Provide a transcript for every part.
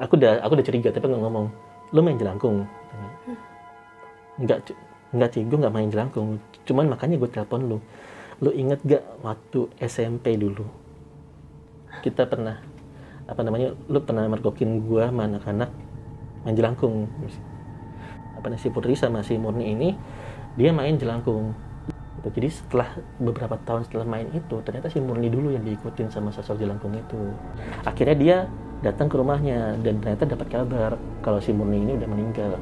aku udah aku udah curiga tapi nggak ngomong. Lu main jelangkung. Nggak nggak sih gue nggak main jelangkung. Cuman makanya gue telepon lu. Lu inget gak waktu SMP dulu? Kita pernah apa namanya lu pernah mergokin gua sama anak-anak main jelangkung. Apa namanya si Putri sama si Murni ini dia main jelangkung. Gitu. jadi setelah beberapa tahun setelah main itu ternyata si Murni dulu yang diikutin sama sosok jelangkung itu. Akhirnya dia datang ke rumahnya dan ternyata dapat kabar kalau si Murni ini udah meninggal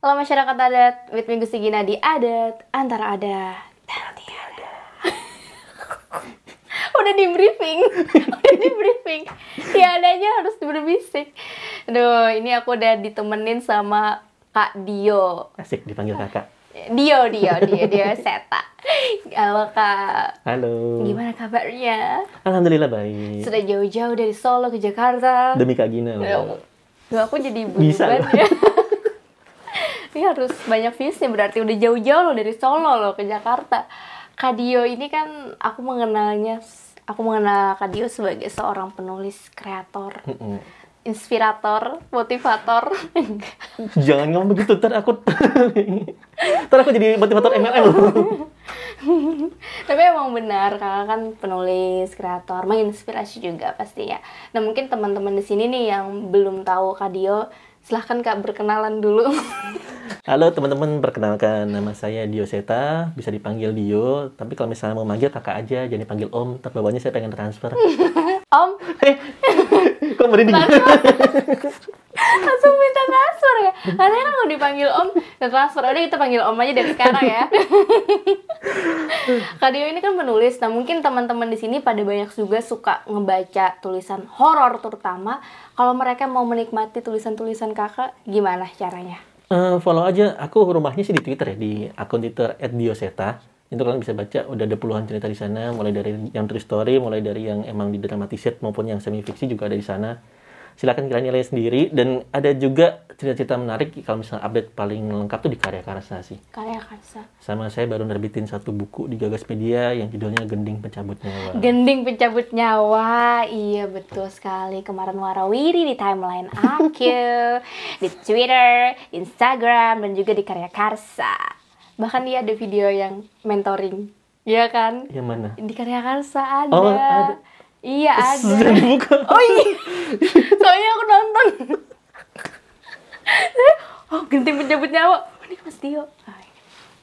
Halo masyarakat adat, with Minggu Sigina di adat, antara ada dan tiada. udah di briefing, udah di briefing. Tiadanya harus berbisik. Aduh, ini aku udah ditemenin sama Kak Dio. asik dipanggil kakak Dio, Dio, Dio, Dio Seta. Halo Kak, halo gimana kabarnya? alhamdulillah baik Sudah jauh-jauh dari Solo ke Jakarta. demi kak Gina loh. Duh, aku jadi ibu Bisa ya. Ini harus banyak viewsnya berarti udah jauh-jauh loh dari Solo loh ke Jakarta. Kadio ini kan aku mengenalnya, aku mengenal Kadio sebagai seorang penulis, kreator, Mm-mm. Inspirator, motivator. jangan ngomong begitu ntar aku ntar aku jadi motivator MLM loh. Tapi emang benar kakak kan penulis, kreator, menginspirasi juga pasti ya. Nah mungkin teman-teman di sini nih yang belum tahu Kadio, silahkan kak berkenalan dulu. Halo teman-teman, perkenalkan nama saya Dio Seta, bisa dipanggil Dio, tapi kalau misalnya mau manggil kakak aja, jangan dipanggil Om, ntar bawahnya saya pengen transfer. Om, Kok merinding? langsung. Minta transfer ya. Kan mau dipanggil om? Dan transfer udah kita panggil om aja dari sekarang ya. Kak Dio ini kan penulis. Nah mungkin teman-teman di sini pada banyak juga suka ngebaca tulisan horor terutama kalau mereka mau menikmati tulisan-tulisan kakak gimana caranya? Eh, follow aja, aku rumahnya sih di Twitter ya, di akun Twitter @dioseta. Itu kalian bisa baca, udah ada puluhan cerita di sana, mulai dari yang true story, mulai dari yang emang didramatisir maupun yang semi fiksi juga ada di sana. Silakan kalian nilai sendiri dan ada juga cerita-cerita menarik kalau misalnya update paling lengkap tuh di Karya Karsa sih. karya Karsa Sama saya baru nerbitin satu buku di Gagaspedia yang judulnya Gending Pencabut Nyawa. Gending pencabut nyawa, iya betul sekali. Kemarin warawiri di timeline aku, di Twitter, Instagram, dan juga di Karya Karsa. Bahkan dia ada video yang mentoring, iya kan? Yang mana? Di Karya Karsa ada. Oh, ada. Iya ada. Dibuka. Oh iya, soalnya aku nonton. oh, Gending pencabut nyawa. Oh, ini Mas Dio. Ah, iya.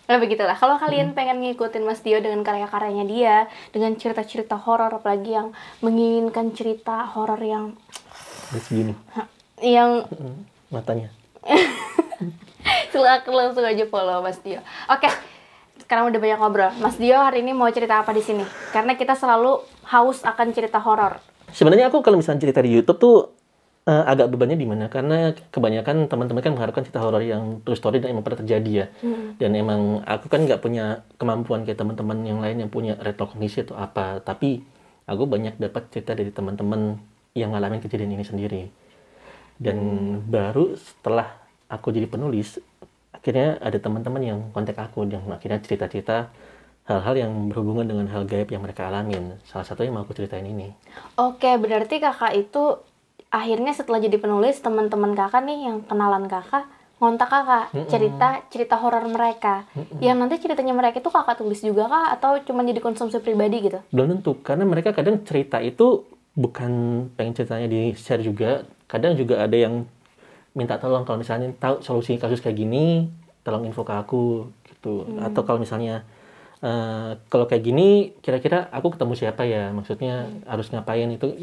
Nah begitulah, kalau kalian pengen ngikutin Mas Dio dengan karya-karyanya dia, dengan cerita-cerita horor, apalagi yang menginginkan cerita horor yang Terus begini, yang matanya. silakan langsung aja follow Mas Dio. Oke, sekarang udah banyak ngobrol. Mas Dio hari ini mau cerita apa di sini? Karena kita selalu haus akan cerita horor. Sebenarnya aku kalau misalnya cerita di YouTube tuh eh, agak bebannya di mana? Karena kebanyakan teman-teman kan mengharapkan cerita horor yang true story dan emang pernah terjadi ya. Dan emang aku kan nggak punya kemampuan kayak teman-teman yang lain yang punya retrokognisi atau apa. Tapi aku banyak dapat cerita dari teman-teman yang ngalamin kejadian ini sendiri. Dan baru setelah aku jadi penulis, akhirnya ada teman-teman yang kontak aku yang akhirnya cerita-cerita hal-hal yang berhubungan dengan hal gaib yang mereka alamin. Salah satunya yang mau aku ceritain ini. Oke, berarti kakak itu akhirnya setelah jadi penulis, teman-teman kakak nih yang kenalan kakak ngontak kakak cerita cerita horor mereka. Yang nanti ceritanya mereka itu kakak tulis juga kah atau cuma jadi konsumsi pribadi gitu? belum tentu karena mereka kadang cerita itu bukan pengen ceritanya di share juga kadang juga ada yang minta tolong kalau misalnya tahu solusi kasus kayak gini tolong info ke aku gitu. Atau kalau misalnya eh, kalau kayak gini kira-kira aku ketemu siapa ya? Maksudnya harus ngapain? Itu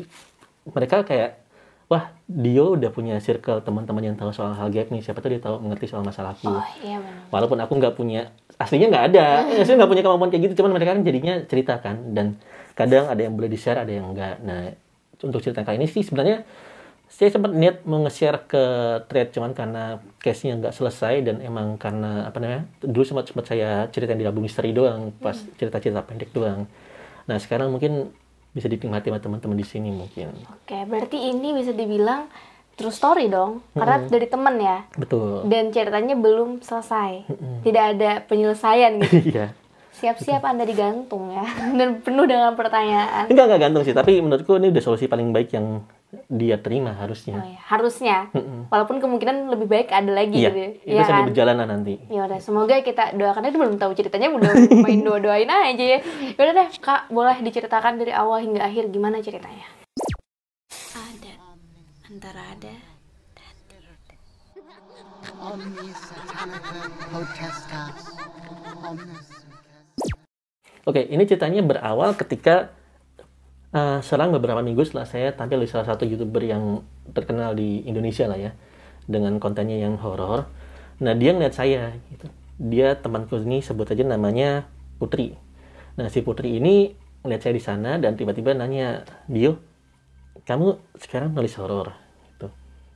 mereka kayak wah Dio udah punya circle teman-teman yang tahu soal hal gaib nih. Siapa tuh dia tahu mengerti soal masalahku Oh iya benar. walaupun aku nggak punya aslinya nggak ada. Aslinya nggak punya kemampuan kayak gitu. Cuman mereka kan jadinya cerita kan. Dan kadang ada yang boleh di share ada yang enggak nah untuk cerita kali ini sih sebenarnya saya sempat niat mau nge-share ke thread cuman karena case-nya nggak selesai dan emang karena apa namanya dulu sempat sempat saya ceritain di album misteri doang pas cerita-cerita pendek doang nah sekarang mungkin bisa dinikmati sama teman-teman di sini mungkin Oke, berarti ini bisa dibilang true story dong, karena dari temen ya. betul Dan ceritanya belum selesai, tidak ada penyelesaian gitu. iya Siap-siap Anda digantung ya. Dan penuh dengan pertanyaan. enggak enggak gantung sih tapi menurutku ini udah solusi paling baik yang dia terima Oh, harusnya ya. Harusnya. Mm-mm. Walaupun kemungkinan lebih baik ada lagi iya gitu. ya. itu Iya sambil kan? berjalan lah nanti Ya udah, semoga kita doakan itu belum tahu ceritanya udah main doa-doain aja ya. Yaudah deh, Kak, boleh diceritakan dari awal hingga akhir gimana ceritanya? Ada antara ada. Omnis. Oke, ini ceritanya berawal ketika eh, selang beberapa minggu setelah saya tampil di salah satu youtuber yang terkenal di Indonesia lah ya, dengan kontennya yang horor. Nah dia ngeliat saya, gitu. dia temanku ini sebut aja namanya Putri. Nah si Putri ini ngeliat saya di sana dan tiba-tiba nanya, Dio, kamu sekarang nulis horor, gitu.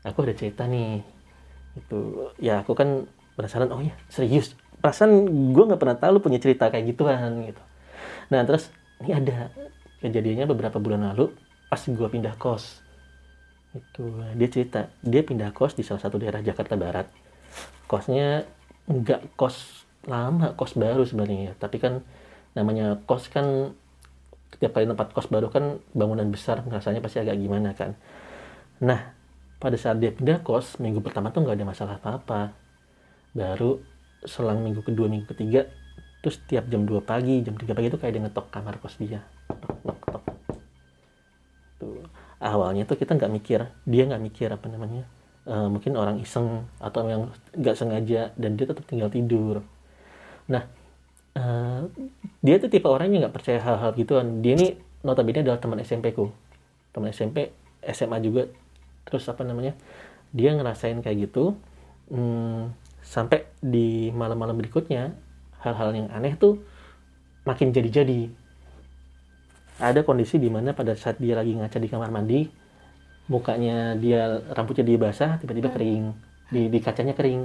Aku ada cerita nih, itu ya aku kan penasaran, oh ya serius, perasaan gue nggak pernah tahu lu punya cerita kayak gituan gitu. Nah terus ini ada kejadiannya beberapa bulan lalu pas gue pindah kos. Itu dia cerita dia pindah kos di salah satu daerah Jakarta Barat. Kosnya nggak kos lama, kos baru sebenarnya. Tapi kan namanya kos kan setiap kali tempat kos baru kan bangunan besar rasanya pasti agak gimana kan. Nah pada saat dia pindah kos minggu pertama tuh nggak ada masalah apa-apa. Baru selang minggu kedua minggu ketiga terus tiap jam 2 pagi jam 3 pagi itu kayak dia ngetok kamar kos dia awalnya tuh kita nggak mikir dia nggak mikir apa namanya eh, mungkin orang iseng atau yang nggak sengaja dan dia tetap tinggal tidur. Nah eh, dia tuh tipe orang yang nggak percaya hal-hal gituan. Dia ini notabene adalah teman SMP ku teman SMP SMA juga. Terus apa namanya dia ngerasain kayak gitu hmm, sampai di malam-malam berikutnya hal-hal yang aneh tuh makin jadi-jadi ada kondisi di mana pada saat dia lagi ngaca di kamar mandi mukanya dia rambutnya dia basah tiba-tiba kering. Di, di kacanya kering.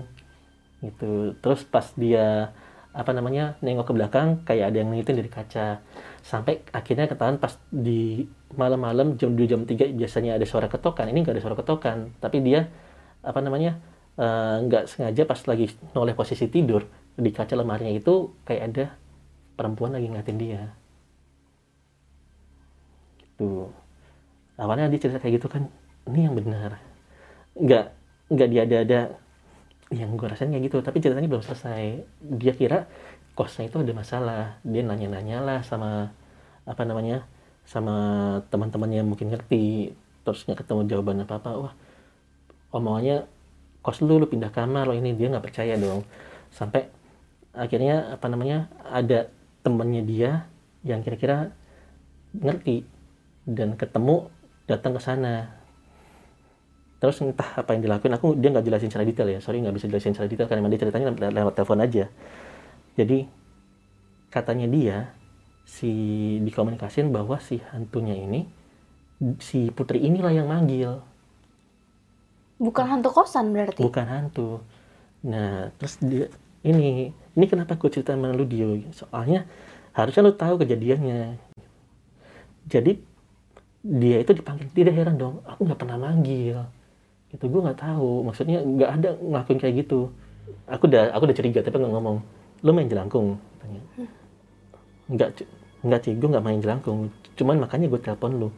Gitu. Terus pas dia apa namanya nengok ke belakang kayak ada yang ngeliatin dari kaca. Sampai akhirnya ketahuan pas di malam-malam jam 2 jam 3 biasanya ada suara ketokan. Ini nggak ada suara ketokan. Tapi dia apa namanya eh, nggak sengaja pas lagi noleh posisi tidur di kaca lemarinya itu kayak ada perempuan lagi ngeliatin dia gitu. Awalnya dia cerita kayak gitu kan ini yang benar. Nggak nggak dia ada ada yang gue rasain kayak gitu tapi ceritanya belum selesai. Dia kira kosnya itu ada masalah. Dia nanya-nanya lah sama apa namanya sama teman-temannya mungkin ngerti. Terus nggak ketemu jawaban apa apa wah omongannya kos lu lu pindah kamar. Lo ini dia nggak percaya dong. Sampai akhirnya apa namanya ada temannya dia yang kira-kira ngerti dan ketemu datang ke sana. Terus entah apa yang dilakuin aku dia nggak jelasin secara detail ya. Sorry nggak bisa jelasin secara detail karena dia ceritanya le- lewat telepon aja. Jadi katanya dia si dikomunikasin bahwa si hantunya ini si putri inilah yang manggil. Bukan hantu kosan berarti. bukan hantu. Nah terus dia ini ini kenapa aku cerita sama lu Dio soalnya harusnya lu tahu kejadiannya. Jadi dia itu dipanggil tidak heran dong aku nggak pernah manggil. Itu gue nggak tahu. Maksudnya nggak ada ngelakuin kayak gitu. Aku udah aku udah curiga tapi nggak ngomong. Lu main jelangkung? tanya nggak nggak sih gue nggak main jelangkung. Cuman makanya gue telepon lu.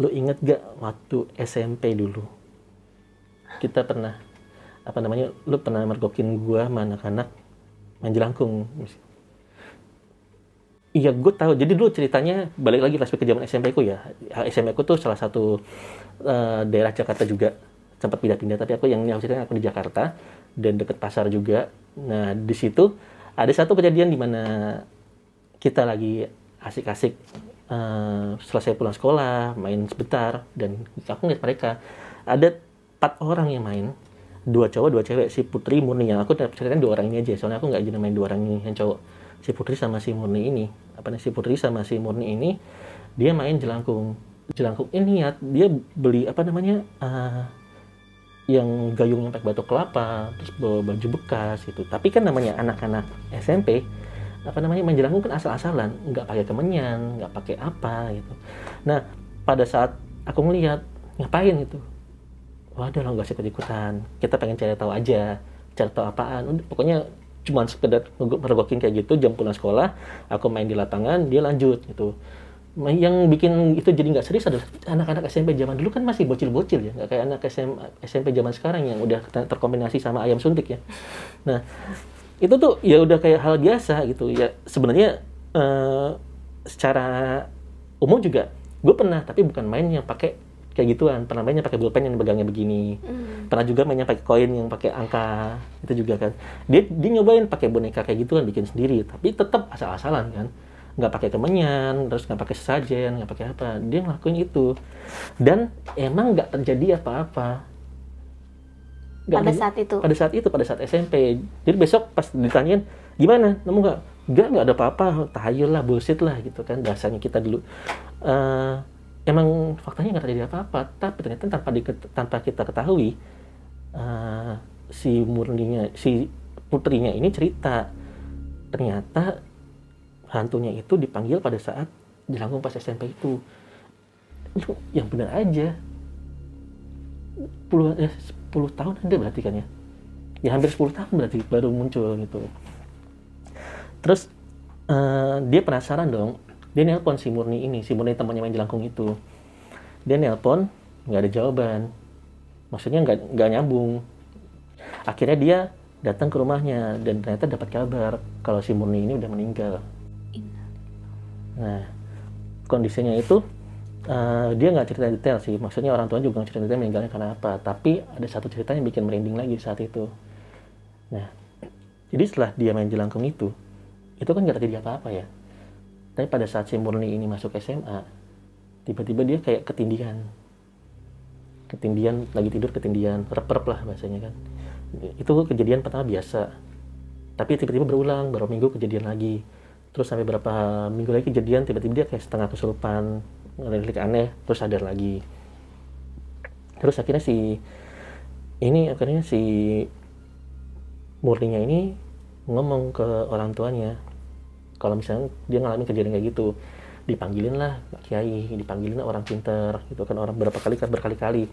Lu inget gak waktu SMP dulu? Kita pernah apa namanya lu pernah mergokin gua sama anak-anak main jelangkung iya gue tahu. Jadi dulu ceritanya balik lagi flashback ke zaman SMP ku ya. SMP ku tuh salah satu eh, daerah Jakarta juga sempat pindah-pindah tapi aku yang ceritanya aku di Jakarta dan deket pasar juga. Nah di situ ada satu kejadian di mana kita lagi asik-asik eh, selesai pulang sekolah main sebentar dan aku ngeliat mereka. Ada empat orang yang main. Dua cowok dua cewek si Putri Murni yang aku ceritain dua orang ini aja. Soalnya aku nggak jadi main dua orang ini yang cowok si Putri sama si Murni ini. Apa nih si Putri sama si Murni ini dia main jelangkung. Jelangkung ini ya dia beli apa namanya eh, yang gayungnya pakai batok kelapa terus bawa baju bekas gitu. Tapi kan namanya anak-anak SMP apa namanya main jelangkung kan asal-asalan nggak pakai kemenyan nggak pakai apa gitu. Nah pada saat aku ngelihat ngapain itu? Waduh lo nggak usah ikut ikutan kita pengen cari tahu aja cari tahu apaan. Pokoknya cuman sekedar merogokin kayak gitu jam pulang sekolah aku main di lapangan dia lanjut gitu. Yang bikin itu jadi nggak serius adalah anak-anak SMP zaman dulu kan masih bocil-bocil ya nggak kayak anak SM, SMP zaman sekarang yang udah ter- terkombinasi sama ayam suntik ya. Nah itu tuh ya udah kayak hal biasa gitu. Ya sebenarnya eh, secara umum juga gue pernah tapi bukan main yang pakai kayak gituan. Pernah mainnya pakai pulpen yang pegangnya begini. Pernah juga mainnya pakai koin yang pakai angka itu juga kan. Dia dia nyobain pakai boneka kayak gitu kan bikin sendiri. Tapi tetap asal-asalan kan. Nggak pakai kemenyan terus nggak pakai sesajen nggak pakai apa. Dia ngelakuin itu. Dan emang nggak terjadi apa-apa. Pada terjadi- saat itu. pada saat itu pada saat SMP jadi besok pas ditanyain gimana? Nemu nggak? Nggak nggak ada apa-apa. Tahayul lah bullshit lah gitu kan. Dasarnya kita dulu Eh, emang faktanya nggak terjadi apa-apa tapi ternyata tanpa di, tanpa kita ketahui eh, si murninya si putrinya ini cerita ternyata hantunya itu dipanggil pada saat dilangkung pas SMP itu. Lu yang benar aja. Puluh eh, 10 tahun ada berarti kan ya? Ya hampir 10 tahun berarti baru muncul gitu. Terus eh, dia penasaran dong dia nelpon si Murni ini si Murni temannya main jelangkung itu. Dia nelpon nggak ada jawaban. Maksudnya nggak nggak nyambung. Akhirnya dia datang ke rumahnya dan ternyata dapat kabar kalau si Murni ini udah meninggal. Nah kondisinya itu eh, dia nggak cerita detail sih. Maksudnya orang tua juga nggak cerita detail meninggalnya karena apa. Tapi ada satu cerita yang bikin merinding lagi saat itu. Nah jadi setelah dia main jelangkung itu itu kan nggak terjadi apa-apa ya tapi pada saat si Murni ini masuk SMA tiba-tiba dia kayak ketindihan. Ketindihan lagi tidur ketindihan rep-rep lah bahasanya kan. Itu kejadian pertama biasa. Tapi tiba-tiba berulang baru minggu kejadian lagi. Terus sampai berapa minggu lagi kejadian tiba-tiba dia kayak setengah kesurupan ngelirik aneh terus sadar lagi. Terus akhirnya si ini akhirnya si murninya ini ngomong ke orang tuanya kalau misalnya dia ngalamin kejadian kayak gitu dipanggilin lah Pak Kiai dipanggilin orang pinter gitu kan orang berapa kali berkali-kali.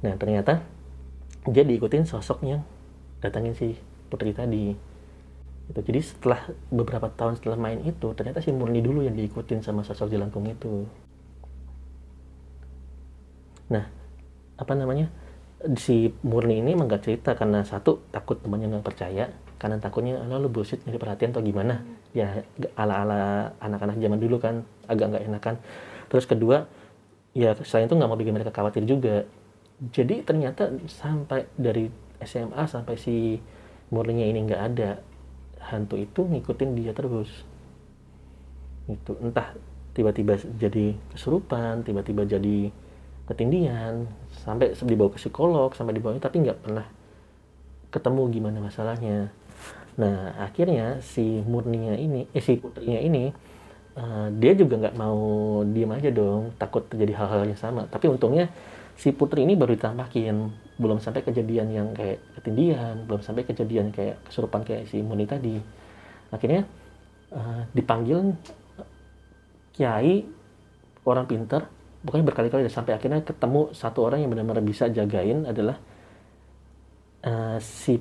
Nah ternyata dia diikutin sosok yang datangin si putri tadi. Gitu. jadi setelah beberapa tahun setelah main itu ternyata si Murni dulu yang diikutin sama sosok jelangkung itu. Nah apa namanya? Si Murni ini emang gak cerita karena satu takut temannya nggak percaya karena takutnya lo lu bullshit nyari perhatian atau gimana? Ya ala ala anak-anak zaman dulu kan agak nggak enakan. Terus kedua ya selain itu nggak mau bikin mereka khawatir juga. Jadi ternyata sampai dari SMA sampai si Murninya ini nggak ada hantu itu ngikutin dia terus. Itu entah tiba-tiba jadi kesurupan tiba-tiba jadi ketindihan sampai dibawa ke psikolog sampai dibawa tapi nggak pernah ketemu gimana masalahnya nah akhirnya si murninya ini eh si putrinya ini eh, dia juga nggak mau diem aja dong takut terjadi hal-hal yang sama. Tapi untungnya si putri ini baru ditambahin. Belum sampai kejadian yang kayak ketindihan belum sampai kejadian kayak kesurupan kayak si murni tadi. Akhirnya eh, dipanggil kiai orang pinter pokoknya berkali-kali sampai akhirnya ketemu satu orang yang benar-benar bisa jagain adalah eh, si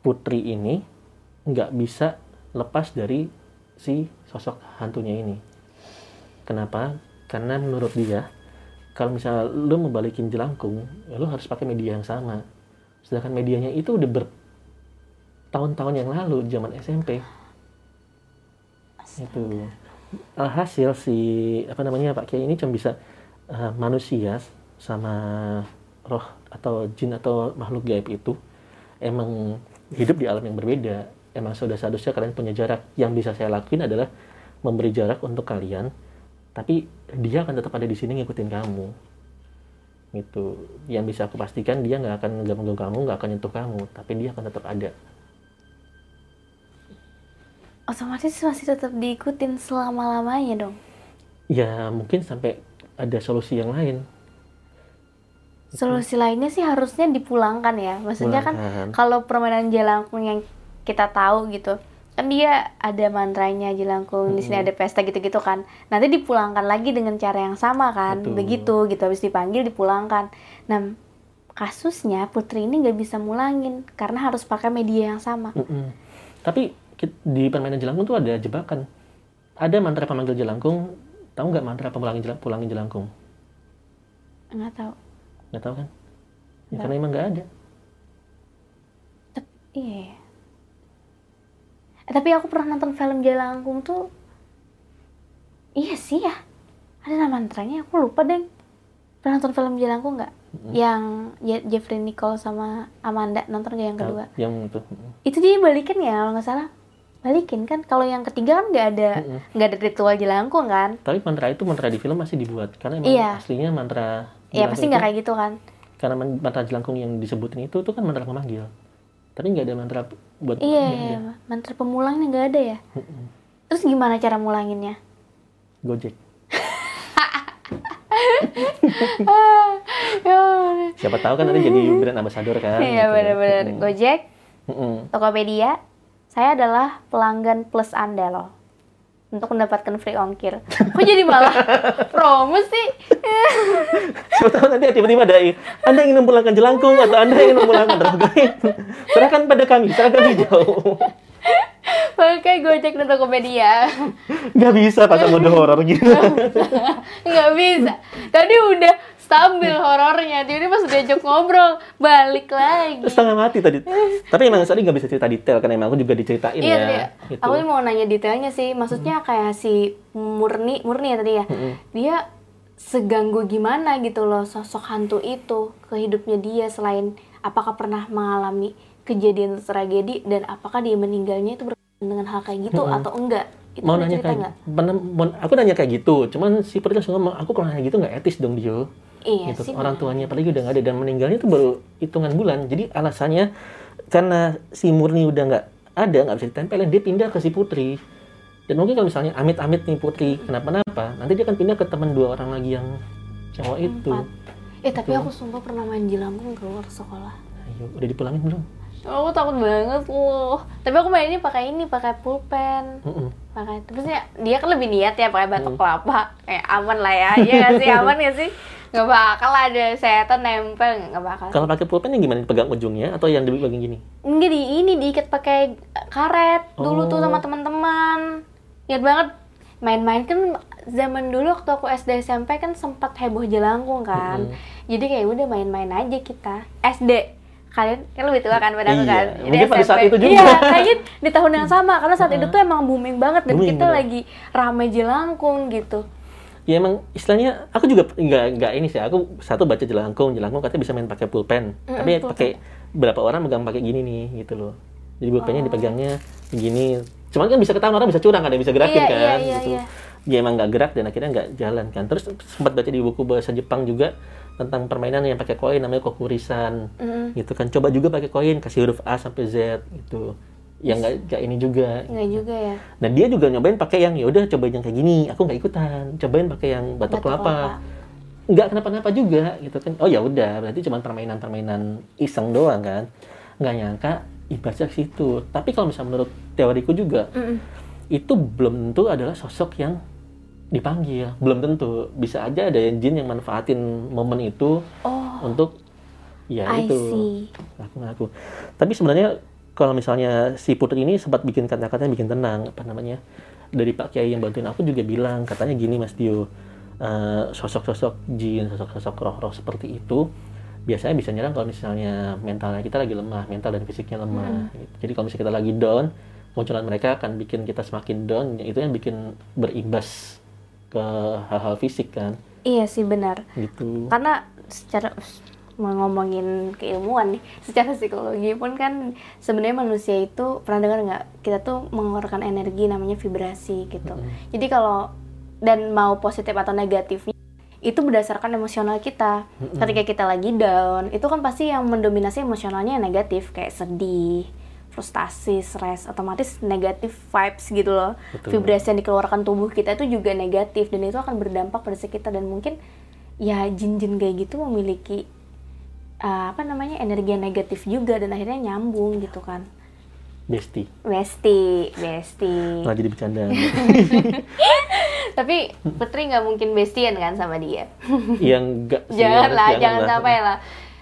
putri ini nggak bisa lepas dari si sosok hantunya ini. Kenapa? Karena menurut dia kalau misalnya lu membalikin jelangkung, ya lu harus pakai media yang sama. Sedangkan medianya itu udah bertahun-tahun yang lalu zaman SMP. Itu alhasil si apa namanya Pak Kiai ini cuma bisa uh, manusia sama roh atau jin atau makhluk gaib itu emang hidup di alam yang berbeda emang sudah seharusnya kalian punya jarak yang bisa saya lakuin adalah memberi jarak untuk kalian tapi dia akan tetap ada di sini ngikutin kamu itu yang bisa aku pastikan dia nggak akan ganggu kamu nggak akan nyentuh kamu tapi dia akan tetap ada Otomatis masih tetap diikutin selama-lamanya dong. ya mungkin sampai ada solusi yang lain Solusi lainnya sih harusnya dipulangkan ya. Maksudnya kan Pulangkan. kalau permainan jelangkung yang kita tahu gitu, kan dia ada mantranya jelangkung, di sini ada pesta gitu-gitu kan. Nanti dipulangkan lagi dengan cara yang sama kan, Betul. begitu gitu. Habis dipanggil dipulangkan. Nah, kasusnya Putri ini nggak bisa mulangin karena harus pakai media yang sama. Mm-mm. Tapi di permainan jelangkung tuh ada jebakan. Ada mantra pemanggil jelangkung. Tahu nggak mantra pemulangin jelang, pulangin jelangkung? nggak tahu Nggak tahu kan? Ya, karena emang nggak ada. iya Eh, tapi aku pernah nonton film Jalangkung tuh iya sih ya. Ada mantranya aku lupa deh. Pernah nonton film Jalangkung nggak? Yang Je- Jeffrey Nicole sama Amanda nonton nggak yang kedua? Yang itu. itu dia balikin ya kalau nggak salah. Balikin kan kalau yang ketiga kan nggak ada nggak ada ritual jelangkung kan? Tapi mantra itu mantra di film masih dibuat karena emang Iya. aslinya mantra ya jelangkung pasti nggak kayak gitu kan? Karena man- mantra jelangkung yang disebutin itu tuh kan mantra pemanggil. Tapi nggak ada mantra buat iya iya ada. mantra pemulangnya nggak ada ya Mm-mm. terus gimana cara mulanginnya Gojek. ya Siapa tahu kan nanti jadi brand ambassador kan. iya gitu. benar-benar Mm-mm. Gojek Mm-mm. Tokopedia saya adalah pelanggan plus anda loh untuk mendapatkan free ongkir kok jadi malah promo sih Siapa tahu nanti tiba-tiba ada Anda ingin memulangkan jelangkung atau Anda ingin memulangkan drogain. Serahkan pada kami, serahkan hijau. pakai Gojek dan Tokopedia Gak bisa pasang mode horor gitu. nggak bisa tadi udah stabil horornya. Jadi pas diajak ngobrol balik lagi. Setengah mati tadi. Tapi emang tadi nggak bisa cerita detail kan emang aku juga diceritain iya ya. iya Gitu. aku mau nanya detailnya sih. Maksudnya kayak si murni murni ya tadi ya? Mm-mm. dia seganggu gimana gitu loh sosok hantu itu ke hidupnya dia selain apakah pernah mengalami kejadian tragedi dan apakah dia meninggalnya itu berkaitan dengan hal kayak gitu atau enggak? Itu mau nanya kayak pernah mau- aku nanya kayak gitu. Cuman si Putri langsung ngomong aku kalau nanya gitu nggak etis dong Dio iya gitu. sih orang tuanya apalagi udah nggak ada dan meninggalnya itu baru hitungan bulan. Jadi alasannya karena si Murni udah nggak ada nggak bisa ditempelin dia pindah ke si Putri. Dan mungkin kalau misalnya amit-amit nih Putri kenapa-napa nanti dia akan pindah ke teman dua orang lagi yang cowok itu. Eh tapi aku sumpah pernah main jelangkung keluar sekolah. Ayo udah dipulangin belum? Aku takut banget loh. Tapi aku mainnya pakai ini pakai pulpen. Mm-mm. pakai terusnya dia kan lebih niat ya pakai batok Hmm. kelapa. Kayak aman lah ya. Iya sih? Aman gak sih nggak bakal ada setan nempel nggak bakal kalau pakai pulpen yang gimana dipegang ujungnya atau yang di bagian gini Enggak di ini diikat pakai karet dulu tuh Oh. sama teman-teman. Ingat banget main-main kan zaman dulu waktu aku SD SMP kan sempat heboh jelangkung kan. Jadi kayak udah main-main aja kita. SD kalian kan lebih tua kan pada aku Iya, kan. mungkin pada saat itu juga. Iya, kayaknya di tahun yang sama karena saat itu tuh emang booming banget dan Booming, kita bener. lagi rame jelangkung gitu. Ya emang istilahnya aku juga nggak nggak ini sih. Aku satu baca jelangkung jelangkung katanya bisa main pakai pulpen. Tapi pulpen. pakai berapa orang megang pakai gini nih gitu loh. Jadi pulpennya Oh. dipegangnya begini. Cuman kan bisa ketahuan orang bisa curang kan bisa gerakin Iya, kan iya, iya, gitu. iya. dia emang nggak gerak dan akhirnya nggak jalan kan. Terus sempat baca di buku bahasa Jepang juga tentang permainan yang pakai koin namanya kokurisan. Mm-mm. gitu kan. Coba juga pakai koin kasih huruf A sampai Z gitu yang nggak nggak ini juga Enggak juga ya. Nah dia juga nyobain pakai yang ya udah cobain yang kayak gini, aku nggak ikutan. Cobain pakai yang batok Batok kelapa. Nggak kenapa-napa juga gitu kan. Oh ya udah, berarti cuma permainan-permainan iseng doang kan. Nggak nyangka ibaratnya ke situ. Tapi kalau misalnya menurut teoriku juga Mm-mm. itu belum tentu adalah sosok yang dipanggil. Belum tentu. Bisa aja ada yang jin yang manfaatin momen itu Oh, untuk ya I itu see. ngaku-ngaku. Tapi sebenarnya kalau misalnya si Putri ini sempat bikin kata-kata yang bikin tenang, apa namanya? Dari Pak Kiai yang bantuin aku juga bilang, katanya gini Mas Dio, eh, sosok-sosok jin, sosok-sosok roh-roh seperti itu biasanya bisa nyerang kalau misalnya mentalnya kita lagi lemah, mental dan fisiknya lemah. gitu. Jadi kalau misalnya kita lagi down, munculan mereka akan bikin kita semakin down, itu yang bikin berimbas ke hal-hal fisik kan, Iya sih benar. gitu. karena secara ngomongin keilmuan nih secara psikologi pun kan sebenarnya manusia itu pernah dengar nggak? Kita tuh mengeluarkan energi namanya vibrasi gitu. Jadi kalau dan mau positif atau negatifnya itu berdasarkan emosional kita. Ketika kita lagi down itu kan pasti yang mendominasi emosionalnya yang negatif kayak sedih frustasi, stres, otomatis negatif vibes gitu loh. Betul. Vibrasi yang dikeluarkan tubuh kita itu juga negatif dan itu akan berdampak pada sekitar dan mungkin ya jin-jin kayak gitu memiliki uh, apa namanya energi negatif juga dan akhirnya nyambung gitu kan. Besti. Besti, besti. Malah jadi bercanda. Tapi Putri nggak mungkin bestian kan sama dia. yang enggak jangan lah, jangan sampai lah.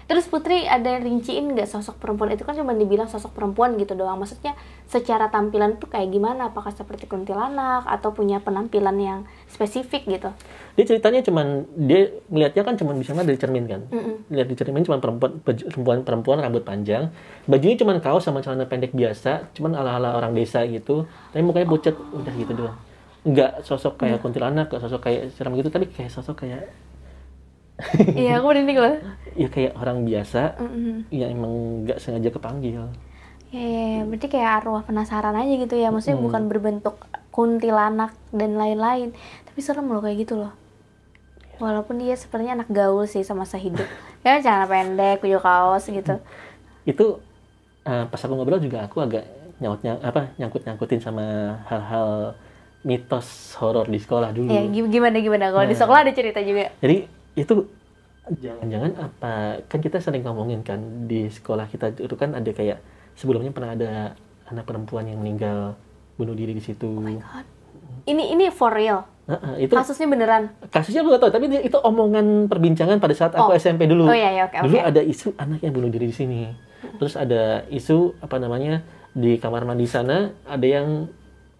Terus Putri ada rinciin nggak sosok perempuan itu kan cuma dibilang sosok perempuan gitu doang. Maksudnya secara tampilan tuh kayak gimana? Apakah seperti kuntilanak atau punya penampilan yang spesifik gitu? Dia ceritanya cuman dia ngelihatnya kan cuman bisa dari cermin kan. Mm-mm. Lihat di cermin cuman perempuan perempuan perempuan rambut panjang, bajunya cuman kaos sama celana pendek biasa, cuman ala-ala orang desa gitu. Tapi mukanya pucat, udah gitu doang. Nggak sosok kayak kuntilanak, nggak sosok kayak seram gitu, tapi kayak sosok kayak Iya, aku merinding loh. ya kayak orang biasa Mm-mm. yang emang nggak sengaja kepanggil. Ya, ya, ya, berarti kayak arwah penasaran aja gitu ya. Maksudnya Hmm. bukan berbentuk kuntilanak dan lain-lain. Tapi serem loh kayak gitu loh. Walaupun dia sepertinya anak gaul sih sama masa hidup. ya celana pendek, baju kaos gitu. Itu eh, pas aku ngobrol juga aku agak nyaut apa nyangkut nyangkutin sama hal-hal mitos horor di sekolah dulu. Ya gi- gimana gimana kalau di Nah. sekolah ada cerita juga. Jadi itu jangan-jangan apa kan kita sering ngomongin kan di sekolah kita itu kan ada kayak sebelumnya pernah ada anak perempuan yang meninggal bunuh diri di situ. God. Ini ini for real. Nah, itu Kasusnya beneran. kasusnya aku nggak tahu tapi itu omongan perbincangan pada saat aku Oh. SMP dulu. Oh iya iya oke dulu oke. ada isu anak yang bunuh diri di sini. Terus ada isu apa namanya di kamar mandi sana ada yang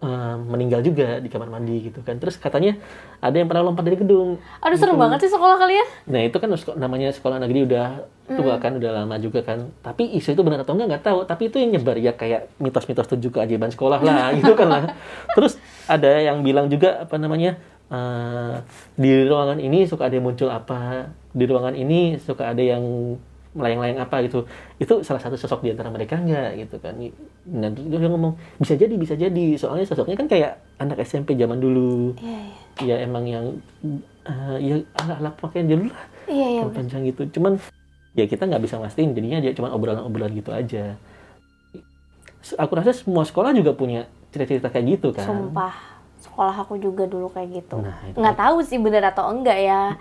eh, meninggal juga di kamar mandi gitu kan. Terus katanya ada yang pernah lompat dari gedung. Aduh serem banget sih sekolah kalian. Nah itu kan namanya sekolah negeri udah tua kan, udah lama juga kan. Tapi isu itu benar atau enggak nggak tahu. Tapi itu yang nyebar ya kayak mitos-mitos tujuh keajaiban sekolah lah, gitu kan lah. Terus ada yang bilang juga apa namanya eh, di ruangan ini suka ada yang muncul apa, di ruangan ini suka ada yang melayang-layang apa gitu. Itu salah satu sosok di antara mereka enggak gitu kan. Terus dia ngomong bisa jadi bisa jadi. Soalnya sosoknya kan kayak anak SMP zaman dulu. Iya iya. Ya emang yang eh, ya ala-ala pakaian dulu lah Iya iya. yang panjang gitu cuman ya kita nggak bisa mastiin jadinya dia cuma obrolan-obrolan gitu aja aku rasa semua sekolah juga punya cerita-cerita kayak gitu kan Sumpah, sekolah aku juga dulu kayak gitu. Nah, itu. Nggak tahu sih bener atau enggak ya.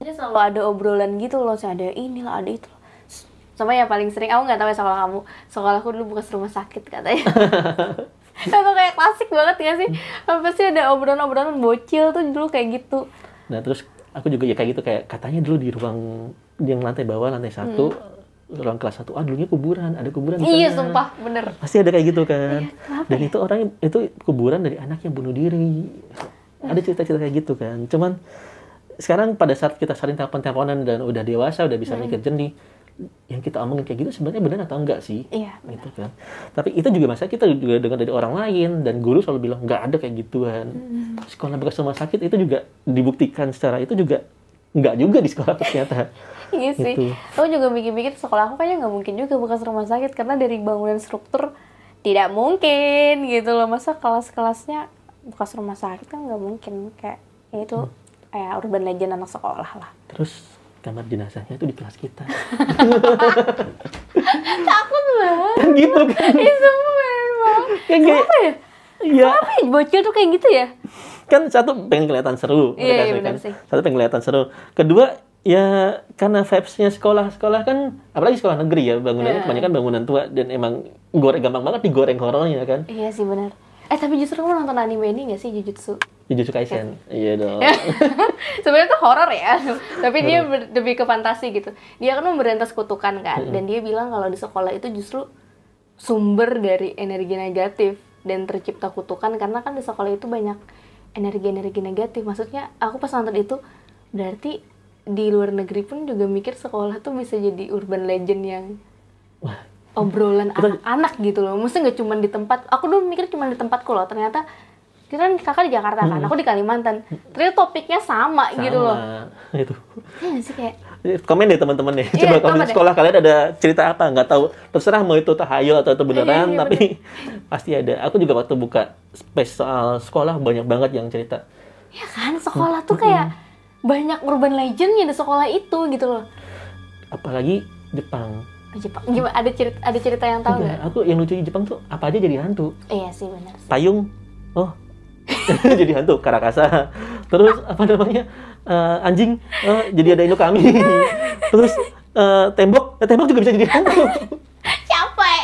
Jadi selalu ada obrolan gitu loh, saya ada inilah, ada itu. Sama yang paling sering, aku nggak tahu ya sekolah kamu. Sekolahku dulu bekas rumah sakit katanya. Itu kayak klasik banget ya sih. Pasti ada obrolan-obrolan bocil tuh dulu kayak gitu. nah terus aku juga ya kayak gitu kayak katanya dulu di ruang yang lantai bawah lantai satu ruang kelas satu ah dulunya kuburan ada kuburan di Hmm. Iya, sana. sumpah, bener. pasti ada kayak gitu kan kenapa dan itu orang itu kuburan dari anak yang bunuh diri ada cerita-cerita kayak gitu kan cuman sekarang pada saat kita saling telepon-teleponan dan udah dewasa udah bisa mikir jernih yang kita omongin kayak gitu sebenarnya benar atau enggak sih? Iya, gitu kan. Tapi itu juga masa kita juga dengar dari orang lain dan guru selalu bilang nggak ada kayak gituan. Sekolah bekas rumah sakit itu juga dibuktikan secara itu juga nggak juga di sekolah ternyata. Iya sih. Gitu. Aku juga mikir-mikir sekolah aku kayaknya nggak mungkin juga bekas rumah sakit karena dari bangunan struktur tidak mungkin gitu loh. Masa kelas-kelasnya bekas rumah sakit kan nggak mungkin. Kayak ya itu kayak urban legend anak sekolah lah. terus kamar jenazahnya itu di kelas kita Takut banget. kan gitu kan Ih, sumpah banget. Kayak- Kenapa ya? iya Kenapa ya bocil tuh kayak gitu ya? kan satu pengen kelihatan seru Iya, iya, benar kan. sih. satu pengen kelihatan seru kedua ya karena vibes-nya sekolah-sekolah kan apalagi sekolah negeri ya bangunannya Iya. kebanyakan bangunan tua dan emang goreng gampang banget digoreng horornya kan Iya sih benar. Eh tapi justru kamu nonton anime ini gak sih Jujutsu? Jujutsu Kaisen iya dong Sebenarnya tuh horor ya, tapi dia lebih ke fantasi gitu. Dia kan memberantas kutukan kan, dan dia bilang kalau di sekolah itu justru sumber dari energi negatif dan tercipta kutukan karena kan di sekolah itu banyak energi-energi negatif. Maksudnya aku pas nonton itu berarti di luar negeri pun juga mikir sekolah tuh bisa jadi urban legend yang Wah, obrolan anak-anak gitu loh. Maksudnya nggak cuma di tempat. Aku dulu mikir cuma di tempatku loh. Ternyata kita kan kakak di Jakarta kan, aku di Kalimantan. Ternyata topiknya sama, sama gitu loh. itu Iya sih kayak komen deh teman-teman deh Iya, coba komen komen di deh. sekolah kalian ada cerita apa nggak tahu terserah mau itu tahayul atau itu beneran Iya, iya, tapi pasti ada aku juga waktu buka space soal sekolah banyak banget yang cerita ya kan sekolah tuh kayak banyak urban legendnya di sekolah itu gitu loh. apalagi Jepang Di Jepang. Gimana? Ada cerita ada cerita yang tahu Enggak, nggak? aku yang lucu di Jepang tuh apa aja jadi hantu? Iya sih benar. payung. Oh. Jadi hantu karakasa. Terus apa namanya? Eh, anjing. Oh, jadi ada indo kami terus eh, tembok. Tembok juga bisa jadi hantu. Capek.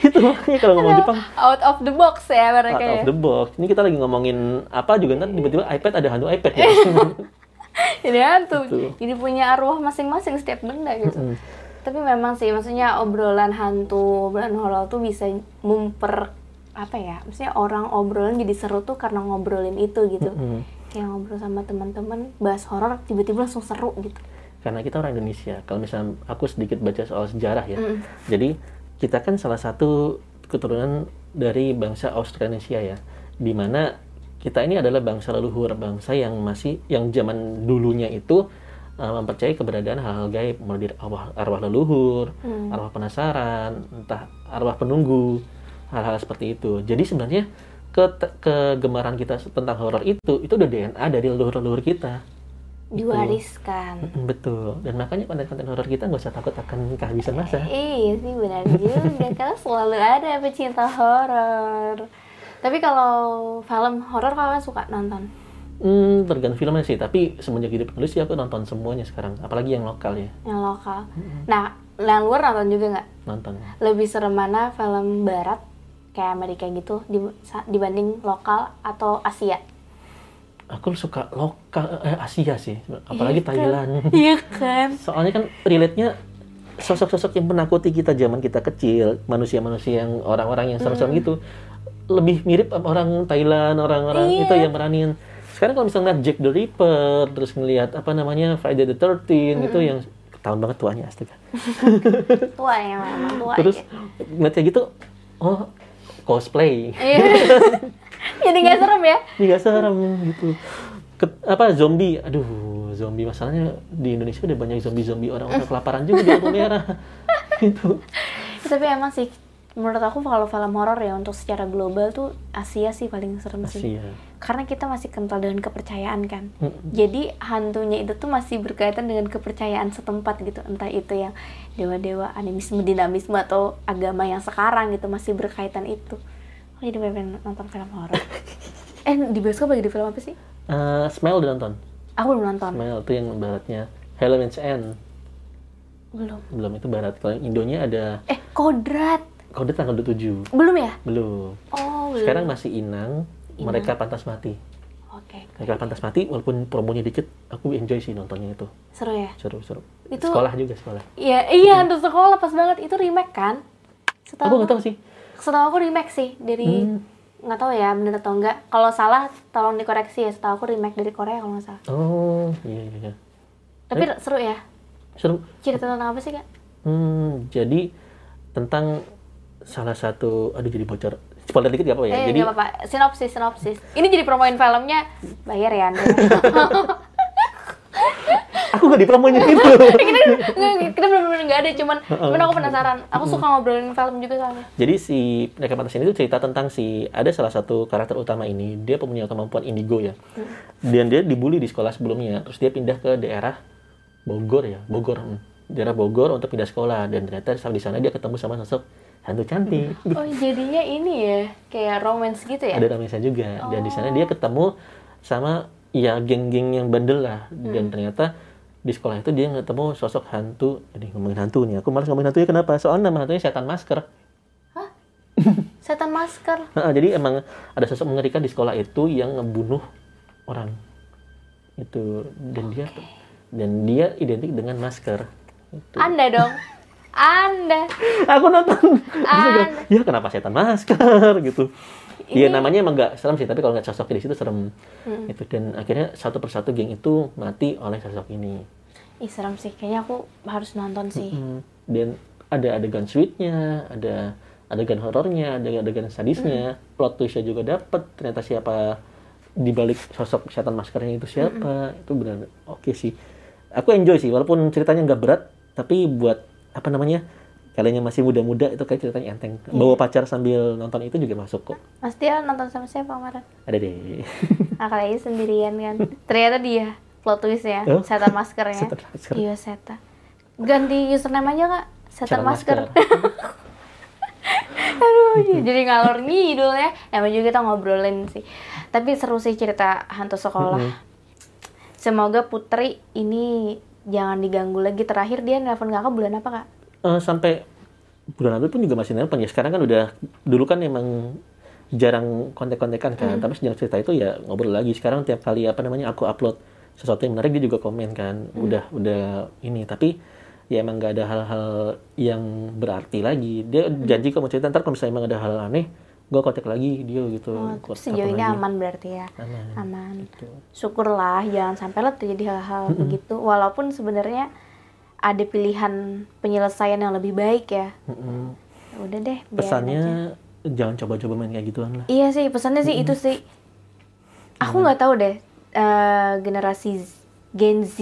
itu makanya kalau ngomong Jepang. Out of the box ya out mereka ya. of the box. Ini kita lagi ngomongin apa juga ntar tiba-tiba iPad ada hantu iPad ya. Jadi hantu. Betul. jadi punya arwah masing-masing setiap benda gitu. Mm. Tapi memang sih maksudnya obrolan hantu obrolan horor tuh bisa memper apa ya maksudnya orang obrolan jadi seru tuh karena ngobrolin itu gitu Mm. kayak ngobrol sama teman-teman bahas horor tiba-tiba langsung seru gitu karena kita orang Indonesia kalau misalnya aku sedikit baca soal sejarah ya Mm. jadi kita kan salah satu keturunan dari bangsa Austronesia ya di mana kita ini adalah bangsa leluhur bangsa yang masih yang zaman dulunya itu uh, mempercayai keberadaan hal-hal gaib mulai dari arwah, arwah leluhur Hmm. arwah penasaran entah arwah penunggu hal-hal seperti itu jadi sebenarnya ke kegemaran kita tentang horor itu itu udah DNA dari leluhur-leluhur kita diwariskan Mm, Betul. Dan makanya konten-konten horor kita nggak usah takut akan kehabisan masa. Iya sih benar juga karena selalu ada pecinta horor. Tapi kalau film horor kalian suka nonton? Hmm, tergantung filmnya sih. Tapi semenjak jadi penulis sih aku nonton semuanya sekarang. Apalagi yang lokal ya. Yang lokal. Nah, yang luar nonton juga nggak? Nonton. Lebih serem mana film barat kayak Amerika gitu dibanding lokal atau Asia? Aku suka lokal, eh, Asia sih. Apalagi Iya kan? Thailand. Iya kan? Soalnya kan relate-nya sosok-sosok yang menakuti kita zaman kita kecil. Manusia-manusia yang orang-orang yang serem-serem gitu. Lebih mirip orang Thailand, orang-orang Iya. itu yang meranin. Sekarang kalau misalnya ngeliat Jack the Ripper, terus ngeliat apa namanya Friday the 13 gitu yang tahun banget tuanya astaga. Tua ya memang tua. terus ya. ngeliat kayak gitu oh cosplay Iya. Jadi nggak serem ya? ini gak serem gitu Ke- apa zombie aduh zombie masalahnya di Indonesia udah banyak zombie zombie orang-orang kelaparan juga di lampu merah gitu Tapi emang sih menurut aku kalau film horor ya untuk secara global tuh Asia sih paling serem sih. Asia Karena kita masih kental dengan kepercayaan kan. Mm-mm. Jadi hantunya itu tuh masih berkaitan dengan kepercayaan setempat gitu. Entah itu yang dewa-dewa animisme, dinamisme atau agama yang sekarang gitu masih berkaitan itu. Oh, jadi pengen nonton film horor. eh di bioskop lagi di film apa sih? Eh, Smile udah nonton Aku belum nonton. Smile itu yang baratnya Halloween's End Belum. belum itu barat kalau yang Indonya ada Eh kodrat. Kode tanggal 27 Belum ya? belum Oh belum. sekarang masih Inang mereka pantas mati Oke. mereka pantas mati walaupun promonya dikit aku enjoy sih nontonnya itu Seru ya? seru seru Itu- sekolah juga sekolah Iya, iya hantu sekolah pas banget. Itu remake kan? aku Setahu nggak tahu sih setahu aku remake sih dari Hmm. nggak tahu ya bener atau enggak. Kalau salah tolong dikoreksi ya. Setahu aku remake dari Korea kalau nggak salah. Oh, iya iya. iya. Tapi seru ya. Seru. Cerita tentang apa sih kak? Hmm, jadi tentang salah satu aduh jadi bocor. Spoiler dikit gak apa ya? eh jadi nggak apa-apa. Sinopsis sinopsis. Ini jadi promoin filmnya bayar ya anda. aku gak dipromonya itu. Nggak, kita bener-bener nggak ada. Cuman cuman aku penasaran. Aku suka ngobrolin film juga soalnya. jadi si Mereka Pantas ini tuh cerita tentang si ada salah satu karakter utama ini, dia punya kemampuan indigo ya. Dan dia dibully di sekolah sebelumnya, terus dia pindah ke daerah Bogor ya, Bogor. hmm. Daerah Bogor untuk pindah sekolah dan ternyata di sana dia ketemu sama sosok hantu cantik. Oh jadinya ini ya kayak romance gitu ya? ada Ramesa juga. Dan di sana dia ketemu sama ya geng-geng yang bandel lah. Dan ternyata di sekolah itu dia ketemu sosok hantu. Jadi ngomongin hantu nih aku malas ngomongin hantunya kenapa? Soalnya nama hantunya setan masker. Setan masker. Heeh, jadi emang ada sosok mengerikan di sekolah itu yang ngebunuh orang. Itu. Dan dia dan dia identik dengan masker. Itu. Anda dong. Anda. aku nonton Anda. ya kenapa setan masker gitu Iya namanya emang gak serem sih tapi kalau nggak sosoknya di situ serem Hmm. itu dan akhirnya satu persatu geng itu mati oleh sosok ini Ih serem sih. Kayaknya aku harus nonton sih. Hmm. dan ada adegan sweetnya ada adegan horornya ada adegan sadisnya plot twistnya juga dapet ternyata siapa di balik sosok setan maskernya itu siapa itu benar oke sih aku enjoy sih walaupun ceritanya nggak berat tapi buat apa namanya kalian yang masih muda-muda itu kayak ceritanya enteng bawa pacar sambil nonton itu juga masuk kok Mas Dia nonton sama siapa kemarin? ada deh Nah, kali sendirian kan. Ternyata dia plot twist ya, Oh. setan maskernya. Setan masker. Iya, setan. Ganti username aja, Kak. Setan masker. masker. Aduh, jadi ngalor ngidul ya. Namanya juga kita ngobrolin sih. Tapi seru sih cerita hantu sekolah. Mm-mm. Semoga Putri ini jangan diganggu lagi. Terakhir dia nelpon kakak bulan apa, Kak? Eh, sampai bulan April pun juga masih nelpon ya. Sekarang kan udah dulu kan emang jarang kontek-kontekan kan. Tapi sejak cerita itu ya ngobrol lagi. Sekarang tiap kali apa namanya aku upload sesuatu yang menarik dia juga komen kan. Udah udah ini. Tapi ya emang nggak ada hal-hal yang berarti lagi. Dia janji kalau mau cerita ntar kalau misalnya emang ada hal aneh gue kontak lagi dia gitu Oh, sejauh ini lagi. aman berarti ya. aman Aman. Gitu. Syukurlah jangan sampai lah terjadi hal-hal begitu. Walaupun sebenarnya ada pilihan penyelesaian yang lebih baik ya. Ya Udah deh. biarin aja. pesannya jangan coba-coba main kayak gituan lah Iya sih pesannya sih itu sih. Aku nggak tahu deh eh, generasi Gen Z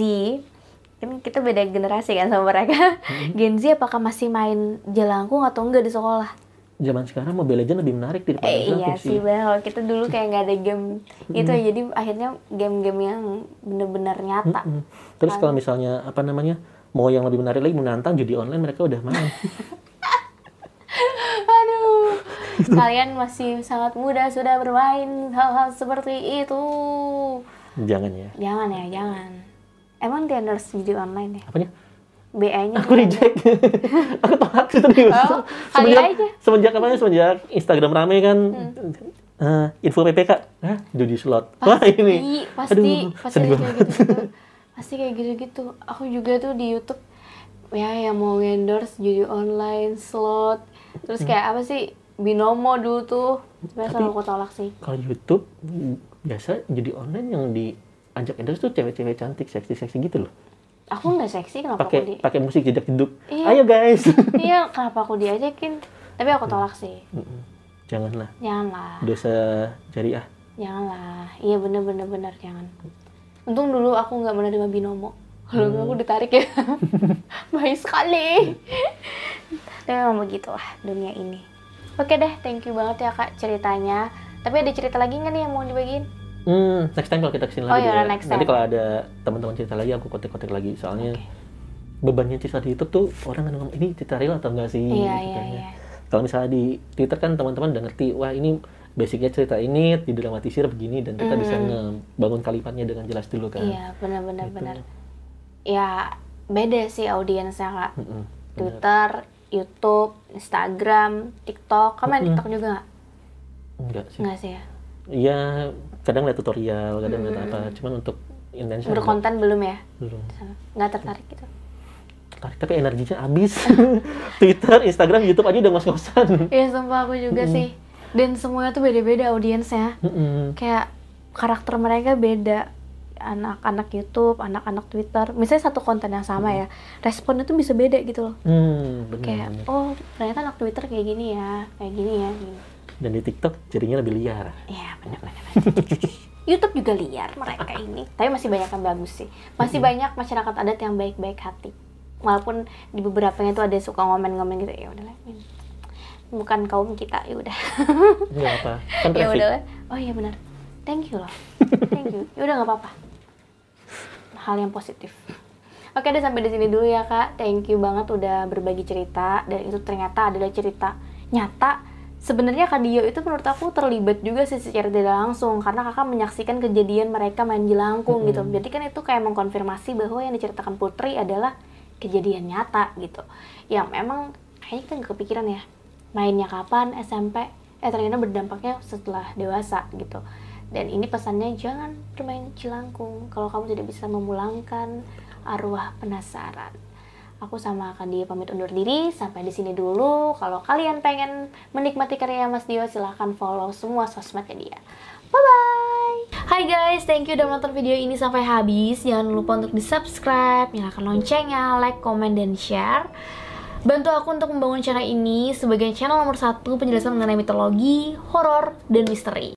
kan kita beda generasi kan sama mereka. Gen Z apakah masih main jelangkung atau enggak di sekolah? Zaman sekarang Mobile Legends lebih menarik daripada Eh, iya sih benar kalau kita dulu kayak nggak ada game itu ya, jadi akhirnya game-game yang bener-bener nyata. Mm. Terus kalau misalnya apa namanya mau yang lebih menarik lagi menantang judi online mereka udah main. Aduh, kalian masih sangat muda sudah bermain hal-hal seperti itu. Jangan ya. Jangan ya, jangan. Emang di endorse judi online ya? Apanya? BA-nya Aku reject. aku tolak serius. Oh, semenjak, aja. Hmm. semenjak apa semenjak Instagram rame kan eh, info PPK, Hah, judi slot. Wah ini. pasti Aduh, pasti kayak banget. gitu-gitu. pasti kayak gitu-gitu. Aku juga tuh di YouTube ya yang mau endorse judi online slot terus kayak apa sih binomo dulu tuh biasa Tapi- aku tolak sih Kalau YouTube biasa judi online yang diajak endorse tuh cewek-cewek cantik, seksi-seksi gitu loh. Aku nggak seksi kenapa aku di Pakai musik jejak hidup. Iya. Ayo guys. iya kenapa aku diajakin? Tapi aku tolak sih. Janganlah. Janganlah. Dosa jariah. janganlah. Iya bener bener bener. Jangan. Untung dulu aku nggak menerima binomo. Kalau nggak aku ditarik ya. Baik sekali. Tapi memang begitulah dunia ini. Oke deh thank you banget ya kak ceritanya. Tapi ada cerita lagi nggak nih yang mau dibagiin Hmm, next time kalau kita ke sini Oh lagi iya, deh. next Nanti time. kalau ada teman-teman cerita lagi aku kontak-kontak lagi. Soalnya Oke. bebannya cerita di YouTube tuh orang kan ngomong ini cerita real atau enggak sih? iya gitu iya kan ya. iya Kalau misalnya di Twitter kan teman-teman udah ngerti, wah ini basicnya cerita ini didramatisir begini dan kita bisa ngebangun kalimatnya dengan jelas dulu kan. iya benar benar Gitu. benar ya beda sih audiensnya kak Mm-mm, bener. Twitter YouTube Instagram TikTok kamu main TikTok juga nggak Enggak sih. nggak sih ya Iya, kadang lihat tutorial, kadang lihat apa. Cuman untuk intention enggak, berkonten belum ya belum. nggak tertarik gitu Tertarik, tapi energinya habis. Twitter, Instagram, YouTube aja udah ngos-ngosan. Iya sumpah aku juga sih dan semuanya tuh beda-beda audiensnya Mm-mm. kayak karakter mereka beda anak-anak YouTube, anak-anak Twitter, misalnya satu konten yang sama ya, responnya tuh bisa beda gitu loh. Hmm, benar. Kayak, oh ternyata anak Twitter kayak gini ya, kayak gini ya. Gini. Dan di TikTok jadinya lebih liar. Iya benar-benar. YouTube juga liar mereka ini, tapi masih banyak yang bagus sih. Masih banyak masyarakat adat yang baik-baik hati. Walaupun di beberapa itu ada suka ngomen-ngomen gitu, ya udahlah. Bukan kaum kita, ya udah. Enggak apa. Kan ya udah oh iya benar thank you loh thank you ya udah nggak apa-apa hal yang positif oke deh sampai di sini dulu ya kak thank you banget udah berbagi cerita dan itu ternyata adalah cerita nyata sebenarnya kak Dio itu menurut aku terlibat juga sih secara tidak langsung karena kakak menyaksikan kejadian mereka main jelangkung gitu. Jadi kan itu kayak mengkonfirmasi bahwa yang diceritakan Putri adalah kejadian nyata gitu. Yang memang kayaknya kita nggak kepikiran ya mainnya kapan SMP eh ternyata berdampaknya setelah dewasa gitu. Dan ini pesannya jangan bermain jelangkung. Kalau kamu tidak bisa memulangkan arwah penasaran aku sama Kak Dio pamit undur diri sampai di sini dulu kalau kalian pengen menikmati karya Mas Dio silahkan follow semua sosmednya dia bye bye Hai guys, thank you udah nonton video ini sampai habis. Jangan lupa untuk di subscribe, nyalakan loncengnya, like, comment, dan share. Bantu aku untuk membangun channel ini sebagai channel nomor satu penjelasan mengenai mitologi, horor, dan misteri.